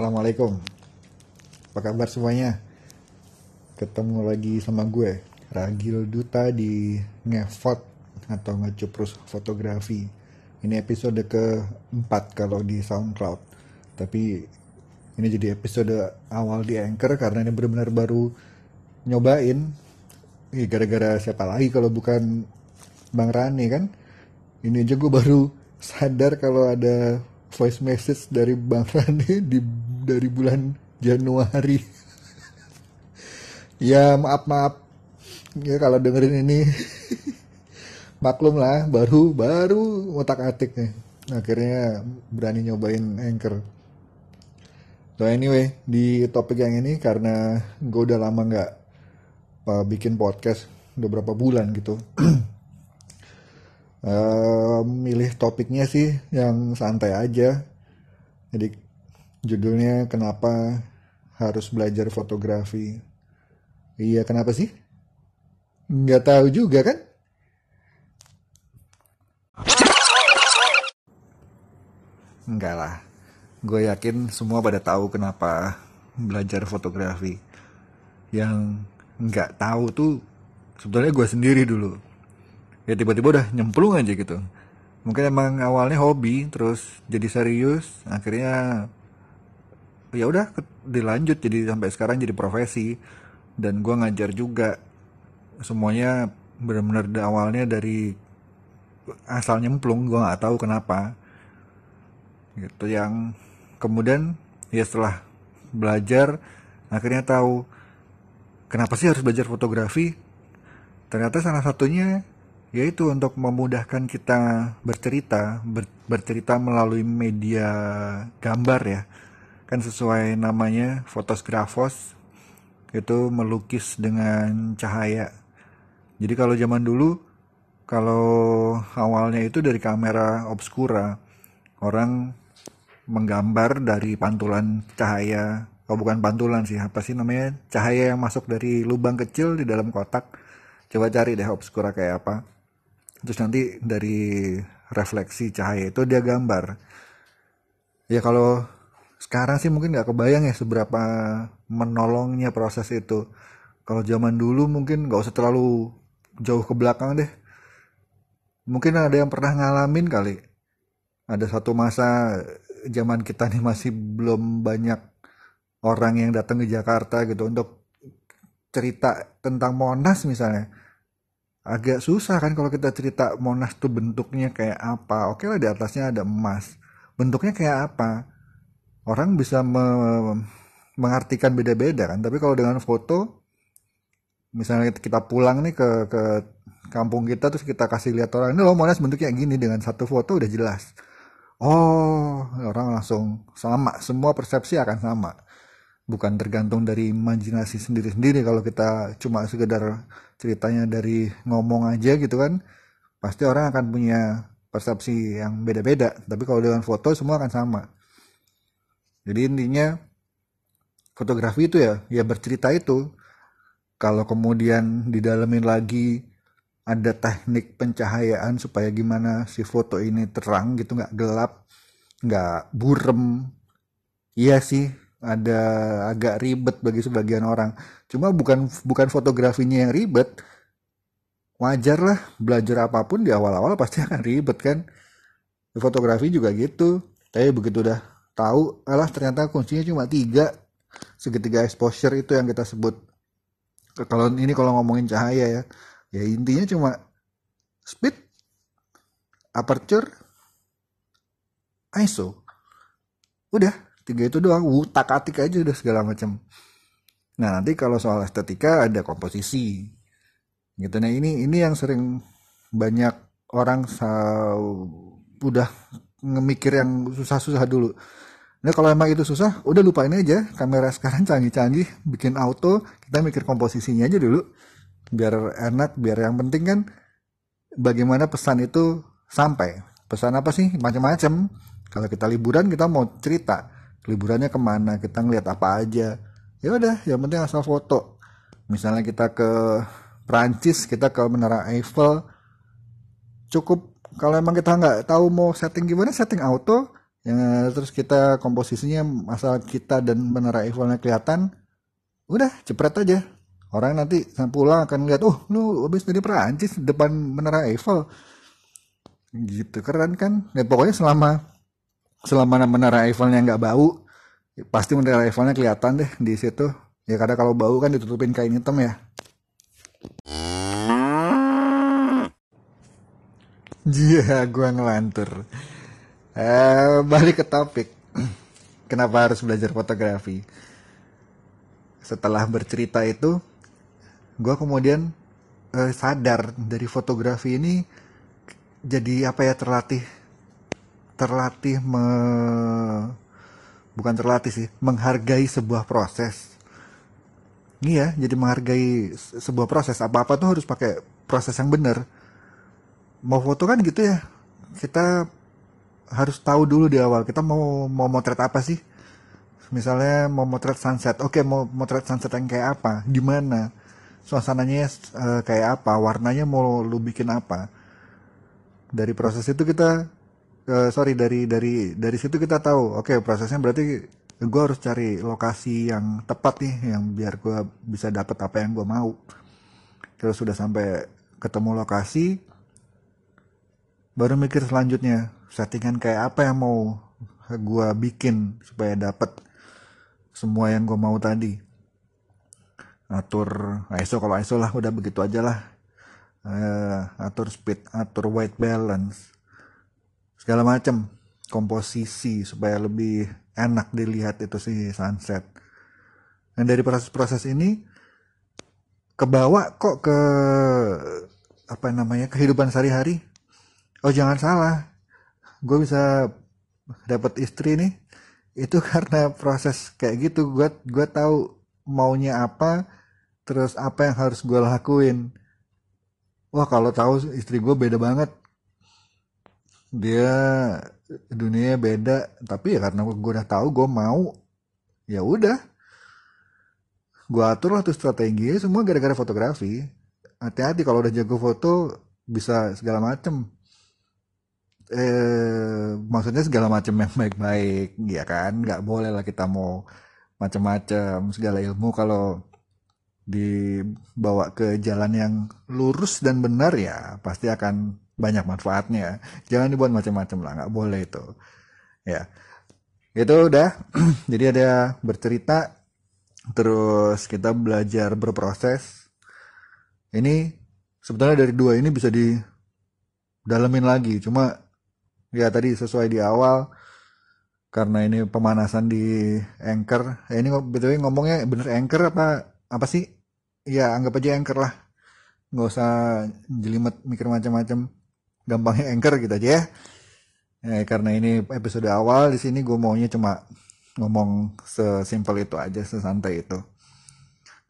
Assalamualaikum. Apa kabar semuanya? Ketemu lagi sama gue Ragil Duta di Ngefot Atau Ngecuprus Fotografi. Ini episode keempat kalau di Soundcloud. Tapi ini jadi episode awal di Anchor Karena ini benar-benar baru nyobain. Gara-gara siapa lagi kalau bukan Bang Rani kan? Ini aja gue baru sadar kalau ada voice message dari Bang Rani di dari bulan Januari. ya maaf maaf. Ya kalau dengerin ini maklum lah baru baru otak atik nih. Akhirnya berani nyobain anchor. So anyway di topik yang ini karena gue udah lama nggak uh, bikin podcast udah berapa bulan gitu. Uh, milih topiknya sih yang santai aja. Jadi judulnya kenapa harus belajar fotografi? Iya kenapa sih? Nggak tahu juga kan? Enggak lah. Gue yakin semua pada tahu kenapa belajar fotografi. Yang nggak tahu tuh sebetulnya gue sendiri dulu. Ya tiba-tiba udah nyemplung aja gitu. Mungkin emang awalnya hobi terus jadi serius akhirnya ya udah dilanjut jadi sampai sekarang jadi profesi. Dan gue ngajar juga. Semuanya benar-benar awalnya dari asal nyemplung gue nggak tahu kenapa. Gitu yang kemudian ya setelah belajar akhirnya tahu kenapa sih harus belajar fotografi. Ternyata salah satunya yaitu untuk memudahkan kita bercerita ber, bercerita melalui media gambar ya kan sesuai namanya fotografos itu melukis dengan cahaya. Jadi kalau zaman dulu kalau awalnya itu dari kamera obscura orang menggambar dari pantulan cahaya. Oh bukan pantulan sih apa sih namanya? Cahaya yang masuk dari lubang kecil di dalam kotak. Coba cari deh obscura kayak apa. Terus nanti dari refleksi cahaya itu dia gambar. Ya kalau sekarang sih mungkin nggak kebayang ya seberapa menolongnya proses itu kalau zaman dulu mungkin nggak usah terlalu jauh ke belakang deh mungkin ada yang pernah ngalamin kali ada satu masa zaman kita nih masih belum banyak orang yang datang ke Jakarta gitu untuk cerita tentang Monas misalnya agak susah kan kalau kita cerita Monas tuh bentuknya kayak apa. Oke lah di atasnya ada emas. Bentuknya kayak apa? Orang bisa me mengartikan beda-beda kan. Tapi kalau dengan foto, misalnya kita pulang nih ke ke kampung kita terus kita kasih lihat orang ini loh Monas bentuknya gini dengan satu foto udah jelas. Oh, orang langsung sama, semua persepsi akan sama. Bukan tergantung dari imajinasi sendiri-sendiri kalau kita cuma sekedar ceritanya dari ngomong aja gitu kan pasti orang akan punya persepsi yang beda-beda tapi kalau dengan foto semua akan sama jadi intinya fotografi itu ya ya bercerita itu kalau kemudian didalemin lagi ada teknik pencahayaan supaya gimana si foto ini terang gitu nggak gelap nggak burem iya sih ada agak ribet bagi sebagian orang. Cuma bukan bukan fotografinya yang ribet. Wajar lah belajar apa pun di awal-awal pasti akan ribet kan. Fotografi juga gitu. Tapi begitu udah tahu, alah ternyata kuncinya cuma tiga. Segitiga exposure itu yang kita sebut. Kalau ini kalau ngomongin cahaya ya, ya intinya cuma speed, aperture, ISO. Udah, tiga itu doang utak atik aja udah segala macam nah nanti kalau soal estetika ada komposisi gitu nah ini ini yang sering banyak orang udah ngemikir yang susah-susah dulu Nah kalau emang itu susah, udah lupain aja. Kamera sekarang canggih-canggih, bikin auto, kita mikir komposisinya aja dulu, biar enak, biar yang penting kan bagaimana pesan itu sampai. Pesan apa sih? Macam-macam. Kalau kita liburan kita mau cerita, liburannya ke mana kita ngeliat apa aja. Ya udah yang penting asal foto. Misalnya kita ke Prancis kita ke Menara Eiffel. Cukup. Kalau emang kita nggak tahu mau setting gimana setting auto ya, terus kita komposisinya asal kita dan menara Eiffelnya kelihatan udah cepret aja. Orang nanti pulang akan lihat oh lu habis dari Perancis depan menara Eiffel. Gitu keren kan? Ya pokoknya selama selama menara Eiffelnya nggak bau pasti menara Eiffelnya kelihatan deh di situ. Ya karena kalau bau kan ditutupin kain hitam ya. Iya, gua ngelantur. Eh, balik ke topik. Kenapa harus belajar fotografi? Setelah bercerita itu, gua kemudian eh, sadar dari fotografi ini jadi apa ya terlatih, terlatih me, bukan terlatih sih, menghargai sebuah proses. Iya, jadi menghargai sebuah proses. Apa-apa tuh harus pakai proses yang benar mau foto kan gitu ya kita harus tahu dulu di awal kita mau mau motret apa sih? Misalnya mau motret sunset oke mau motret sunset yang kayak apa? Gimana? Suasananya uh, kayak apa? Warnanya mau lu bikin apa? Dari proses itu kita uh, sorry dari dari dari situ kita tahu oke prosesnya berarti gue harus cari lokasi yang tepat nih yang biar gue bisa dapat apa yang gue mau. Terus sudah sampai ketemu lokasi baru mikir selanjutnya settingan kayak apa yang mau gue bikin supaya dapat semua yang gue mau tadi. Atur ISO kalau ISO lah udah begitu aja lah. Uh, atur speed atur white balance segala macam komposisi supaya lebih enak dilihat itu sih sunset. Dan dari proses-proses ini kebawa kok ke apa namanya kehidupan sehari-hari? Oh jangan salah gue bisa dapat istri nih itu karena proses kayak gitu. Gue gue tahu maunya apa terus apa yang harus gue lakuin. Wah kalau tahu istri gue beda banget. Dia dunia beda tapi ya karena gue udah tahu gue mau ya udah. Gue atur lah tuh strategi semua gara-gara fotografi. Hati-hati kalau udah jago foto bisa segala macem eh maksudnya segala macam yang baik-baik ya kan? Nggak boleh lah kita mau macam-macam segala ilmu. Kalau dibawa ke jalan yang lurus dan benar ya pasti akan banyak manfaatnya. Jangan dibuat macam-macam lah nggak boleh itu. Ya. Itu udah. Jadi ada bercerita. Terus kita belajar berproses. Ini sebetulnya dari dua ini bisa didalemin lagi. Cuma ya tadi sesuai di awal karena ini pemanasan di anchor. Ya ini btw ngomongnya bener anchor apa apa sih? Ya anggap aja anchor lah. Nggak usah jelimet mikir macam-macam. Gampangnya anchor gitu aja ya. Ya karena ini episode awal di sini gue maunya cuma ngomong sesimpel itu aja sesantai itu.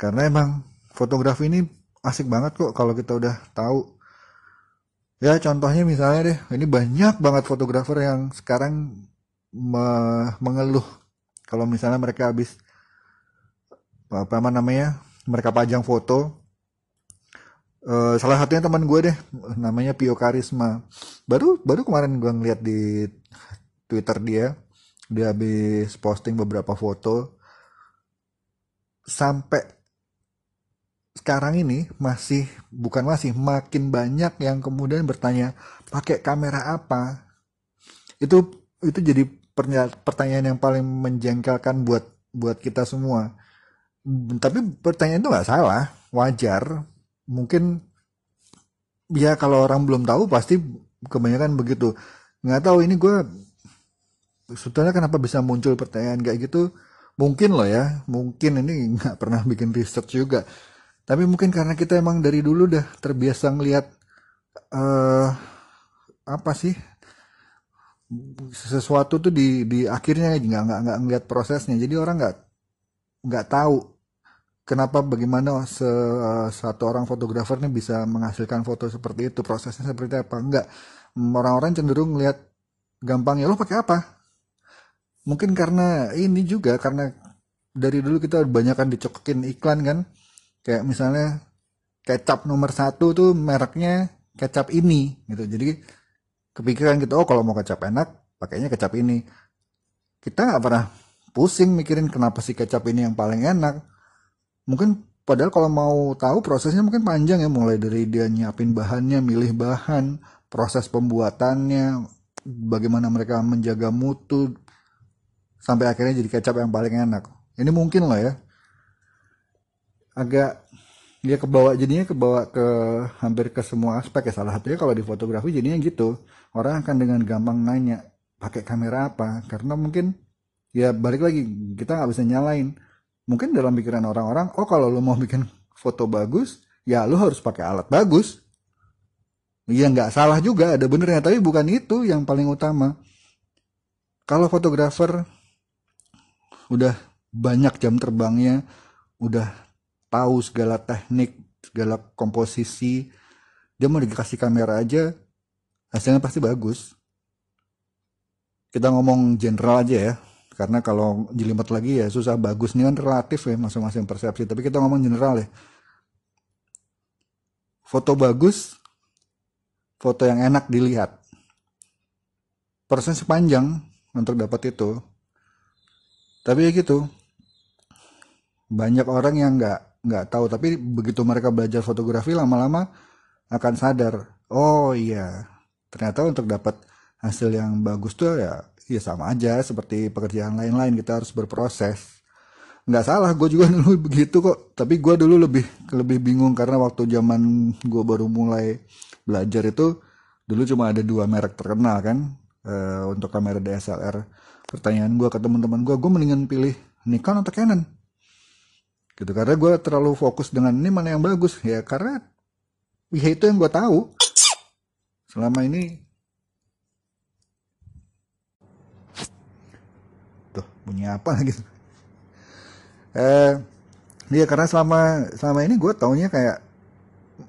Karena emang fotografi ini asik banget kok kalau kita udah tahu Ya contohnya misalnya deh, ini banyak banget fotografer yang sekarang me mengeluh kalau misalnya mereka habis apa namanya mereka pajang foto. Uh, salah satunya teman gue deh namanya Pio Karisma. Baru baru kemarin gue ngeliat di Twitter dia dia habis posting beberapa foto. Sampai sekarang ini masih bukan masih makin banyak yang kemudian bertanya pakai kamera apa? Itu itu jadi pertanyaan yang paling menjengkelkan buat buat kita semua. Tapi pertanyaan itu nggak salah wajar. Mungkin ya kalau orang belum tahu pasti kebanyakan begitu. Nggak tahu ini gue sebetulnya kenapa bisa muncul pertanyaan kayak gitu? Mungkin loh ya mungkin ini nggak pernah bikin research juga tapi mungkin karena kita emang dari dulu udah terbiasa ngelihat uh, apa sih sesuatu tuh di di akhirnya nggak nggak nggak ngeliat prosesnya. Jadi orang nggak nggak tahu kenapa bagaimana se, satu orang fotografer nih bisa menghasilkan foto seperti itu prosesnya seperti apa. Enggak orang-orang cenderung ngelihat gampang ya lo pakai apa? Mungkin karena ini juga karena dari dulu kita banyak kan dicokokin iklan kan kayak misalnya kecap nomor satu tuh mereknya kecap ini gitu. Jadi kepikiran gitu oh kalau mau kecap enak pakainya kecap ini. Kita nggak pernah pusing mikirin kenapa si kecap ini yang paling enak. Mungkin padahal kalau mau tahu prosesnya mungkin panjang ya mulai dari dia nyiapin bahannya milih bahan proses pembuatannya bagaimana mereka menjaga mutu sampai akhirnya jadi kecap yang paling enak. Ini mungkin lah ya agak dia kebawa jadinya kebawa ke hampir ke semua aspek ya. Salah satunya kalau di fotografi jadinya gitu. Orang akan dengan gampang nanya pakai kamera apa? Karena mungkin ya balik lagi kita nggak bisa nyalain. Mungkin dalam pikiran orang-orang oh kalau lo mau bikin foto bagus ya lo harus pakai alat bagus. Ya nggak salah juga ada benernya. Tapi bukan itu yang paling utama. Kalau fotografer udah banyak jam terbangnya udah tahu segala teknik segala komposisi dia mau dikasih kamera aja hasilnya pasti bagus. Kita ngomong general aja ya karena kalau jelimet lagi ya susah. Bagus ini kan relatif ya masing-masing persepsi. Tapi kita ngomong general ya. Foto bagus foto yang enak dilihat. Proses panjang untuk dapat itu. Tapi ya gitu. Banyak orang yang nggak nggak tahu tapi begitu mereka belajar fotografi lama-lama akan sadar oh iya ternyata untuk dapat hasil yang bagus tuh ya ya sama aja seperti pekerjaan lain-lain kita harus berproses. Nggak salah gue juga dulu begitu kok tapi gue dulu lebih lebih bingung karena waktu zaman gue baru mulai belajar itu dulu cuma ada dua merek terkenal kan uh, untuk kamera DSLR pertanyaan gue ke teman-teman gue gue mendingan pilih Nikon atau Canon gitu. Karena gue terlalu fokus dengan ini mana yang bagus? Ya karena ya itu yang gue tahu. Selama ini tuh bunyi apa gitu eh dia karena selama selama ini gue taunya kayak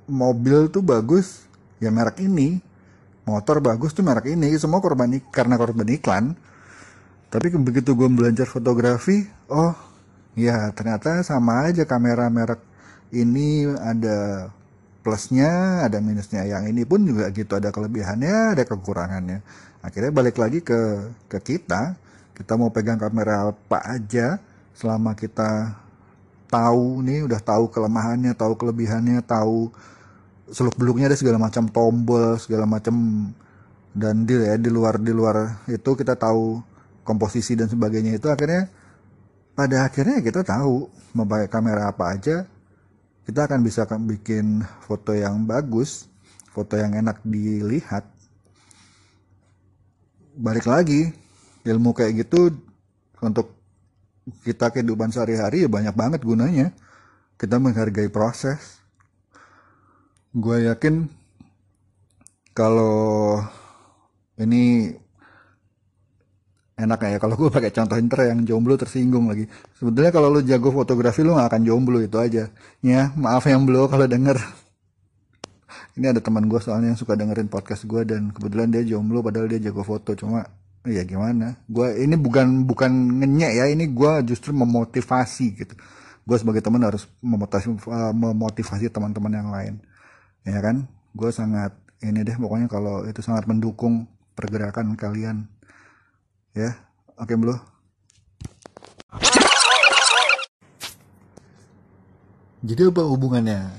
mobil tuh bagus ya merek ini. Motor bagus tuh merek ini. Semua korban karena korban iklan. Tapi begitu gue belajar fotografi oh ya ternyata sama aja kamera merek ini ada plusnya ada minusnya. Yang ini pun juga gitu ada kelebihannya ada kekurangannya. Akhirnya balik lagi ke ke kita. Kita mau pegang kamera apa aja selama kita tahu nih udah tahu kelemahannya tahu kelebihannya tahu seluk beluknya ada segala macam tombol segala macam dan di ya di luar di luar itu kita tahu komposisi dan sebagainya itu. Akhirnya pada akhirnya kita tahu memakai kamera apa aja kita akan bisa bikin foto yang bagus foto yang enak dilihat. Balik lagi ilmu kayak gitu untuk kita kehidupan sehari-hari ya banyak banget gunanya. Kita menghargai proses. Gue yakin kalau ini enak ya kalau gue pakai contoh inter yang jomblo tersinggung lagi. Sebetulnya kalau lu jago fotografi lu gak akan jomblo itu aja. Ya maaf yang belum kalau denger. Ini ada teman gue soalnya yang suka dengerin podcast gue dan kebetulan dia jomblo padahal dia jago foto. Cuma ya gimana? Gue ini bukan bukan ngenyek ya ini gue justru memotivasi gitu. Gue sebagai teman harus memotivasi uh, memotivasi teman-teman yang lain. Ya kan? Gue sangat ini deh pokoknya kalau itu sangat mendukung pergerakan kalian ya oke belum jadi apa hubungannya?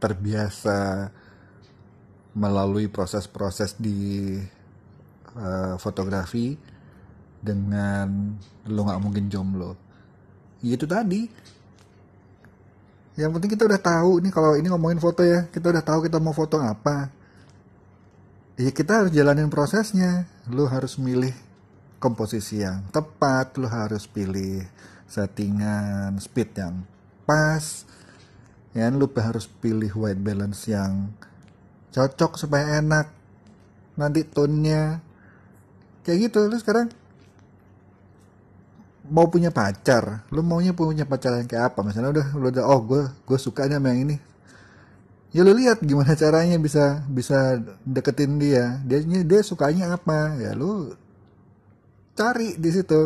Terbiasa melalui proses-proses di uh, fotografi dengan lo nggak mungkin jomblo. Itu tadi. Yang penting kita udah tahu ini kalau ini ngomongin foto ya kita udah tahu kita mau foto apa. Ya kita harus jalanin prosesnya. Lo harus milih komposisi yang tepat lo harus pilih settingan speed yang pas ya lu harus pilih white balance yang cocok supaya enak. Nanti tone-nya kayak gitu lu sekarang mau punya pacar lu maunya punya pacar yang kayak apa? Misalnya udah lu udah oh gue gue suka sama yang ini. Ya lu lihat gimana caranya bisa bisa deketin dia. Dia dia sukanya apa? Ya lu cari di situ.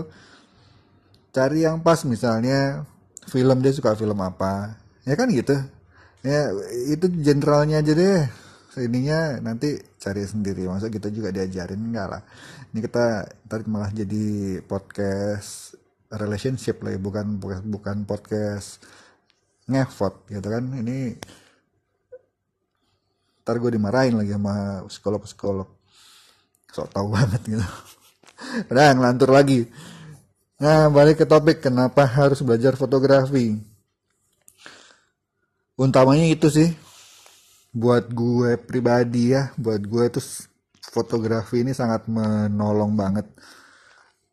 Cari yang pas misalnya film dia suka film apa. Ya kan gitu. Ya itu generalnya aja deh. Ininya nanti cari sendiri. Masa kita juga diajarin? Enggak lah. Ini kita tadi malah jadi podcast relationship lah ya. Bukan bukan podcast ngevot gitu kan. Ini ntar gue dimarahin lagi sama psikolog psikolog sok tau banget gitu udah ngelantur lagi. Nah balik ke topik kenapa harus belajar fotografi? Utamanya itu sih buat gue pribadi ya buat gue itu fotografi ini sangat menolong banget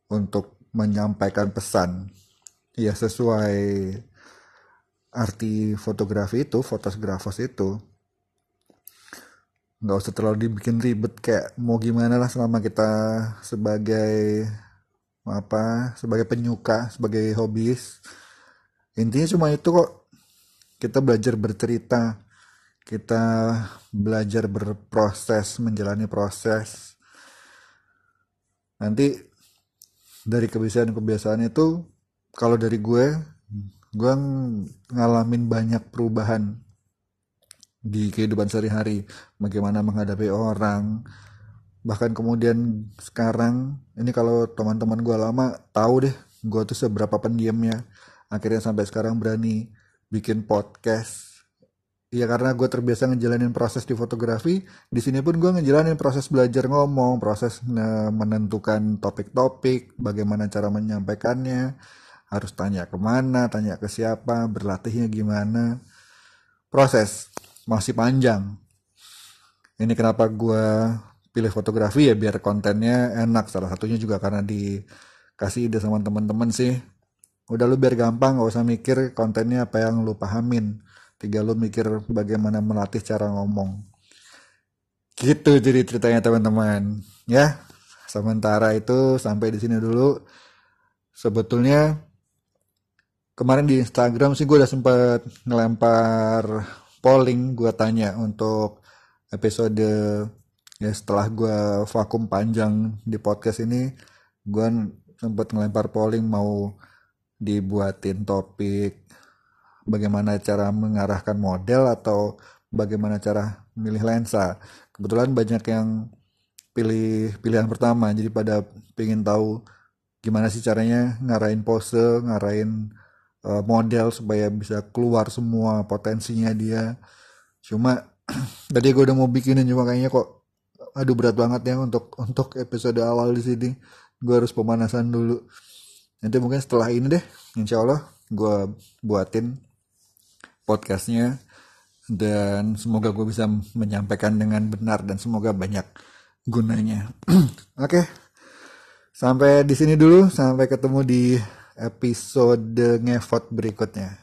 untuk menyampaikan pesan. Ya sesuai arti fotografi itu fotografos itu nggak usah terlalu dibikin ribet kayak mau gimana lah selama kita sebagai apa sebagai penyuka sebagai hobis. Intinya cuma itu kok. Kita belajar bercerita kita belajar berproses menjalani proses. Nanti dari kebiasaan-kebiasaan itu kalau dari gue gue ngalamin banyak perubahan di kehidupan sehari-hari bagaimana menghadapi orang. Bahkan kemudian sekarang ini kalau teman-teman gue lama tahu deh gue tuh seberapa pendiamnya. Akhirnya sampai sekarang berani bikin podcast. Iya karena gue terbiasa ngejalanin proses di fotografi, di sini pun gue ngejalanin proses belajar ngomong, proses menentukan topik-topik, bagaimana cara menyampaikannya, harus tanya ke mana, tanya ke siapa, berlatihnya gimana. Proses masih panjang. Ini kenapa gue pilih fotografi ya biar kontennya enak. Salah satunya juga karena dikasih ide sama teman-teman sih. Udah lu biar gampang, gak usah mikir kontennya apa yang lu pahamin tinggal lu mikir bagaimana melatih cara ngomong gitu jadi ceritanya teman-teman ya sementara itu sampai di sini dulu sebetulnya kemarin di Instagram sih gue udah sempet ngelempar polling gue tanya untuk episode ya setelah gue vakum panjang di podcast ini gue sempet ngelempar polling mau dibuatin topik bagaimana cara mengarahkan model atau bagaimana cara memilih lensa. Kebetulan banyak yang pilih pilihan pertama, jadi pada pengen tahu gimana sih caranya ngarahin pose, ngarahin model supaya bisa keluar semua potensinya dia. Cuma tadi gue udah mau bikinin cuma kayaknya kok aduh berat banget ya untuk untuk episode awal di sini. Gue harus pemanasan dulu. Nanti mungkin setelah ini deh, insya Allah gue buatin podcastnya dan semoga gue bisa menyampaikan dengan benar dan semoga banyak gunanya. Oke, okay. sampai di sini dulu, sampai ketemu di episode ngevot berikutnya.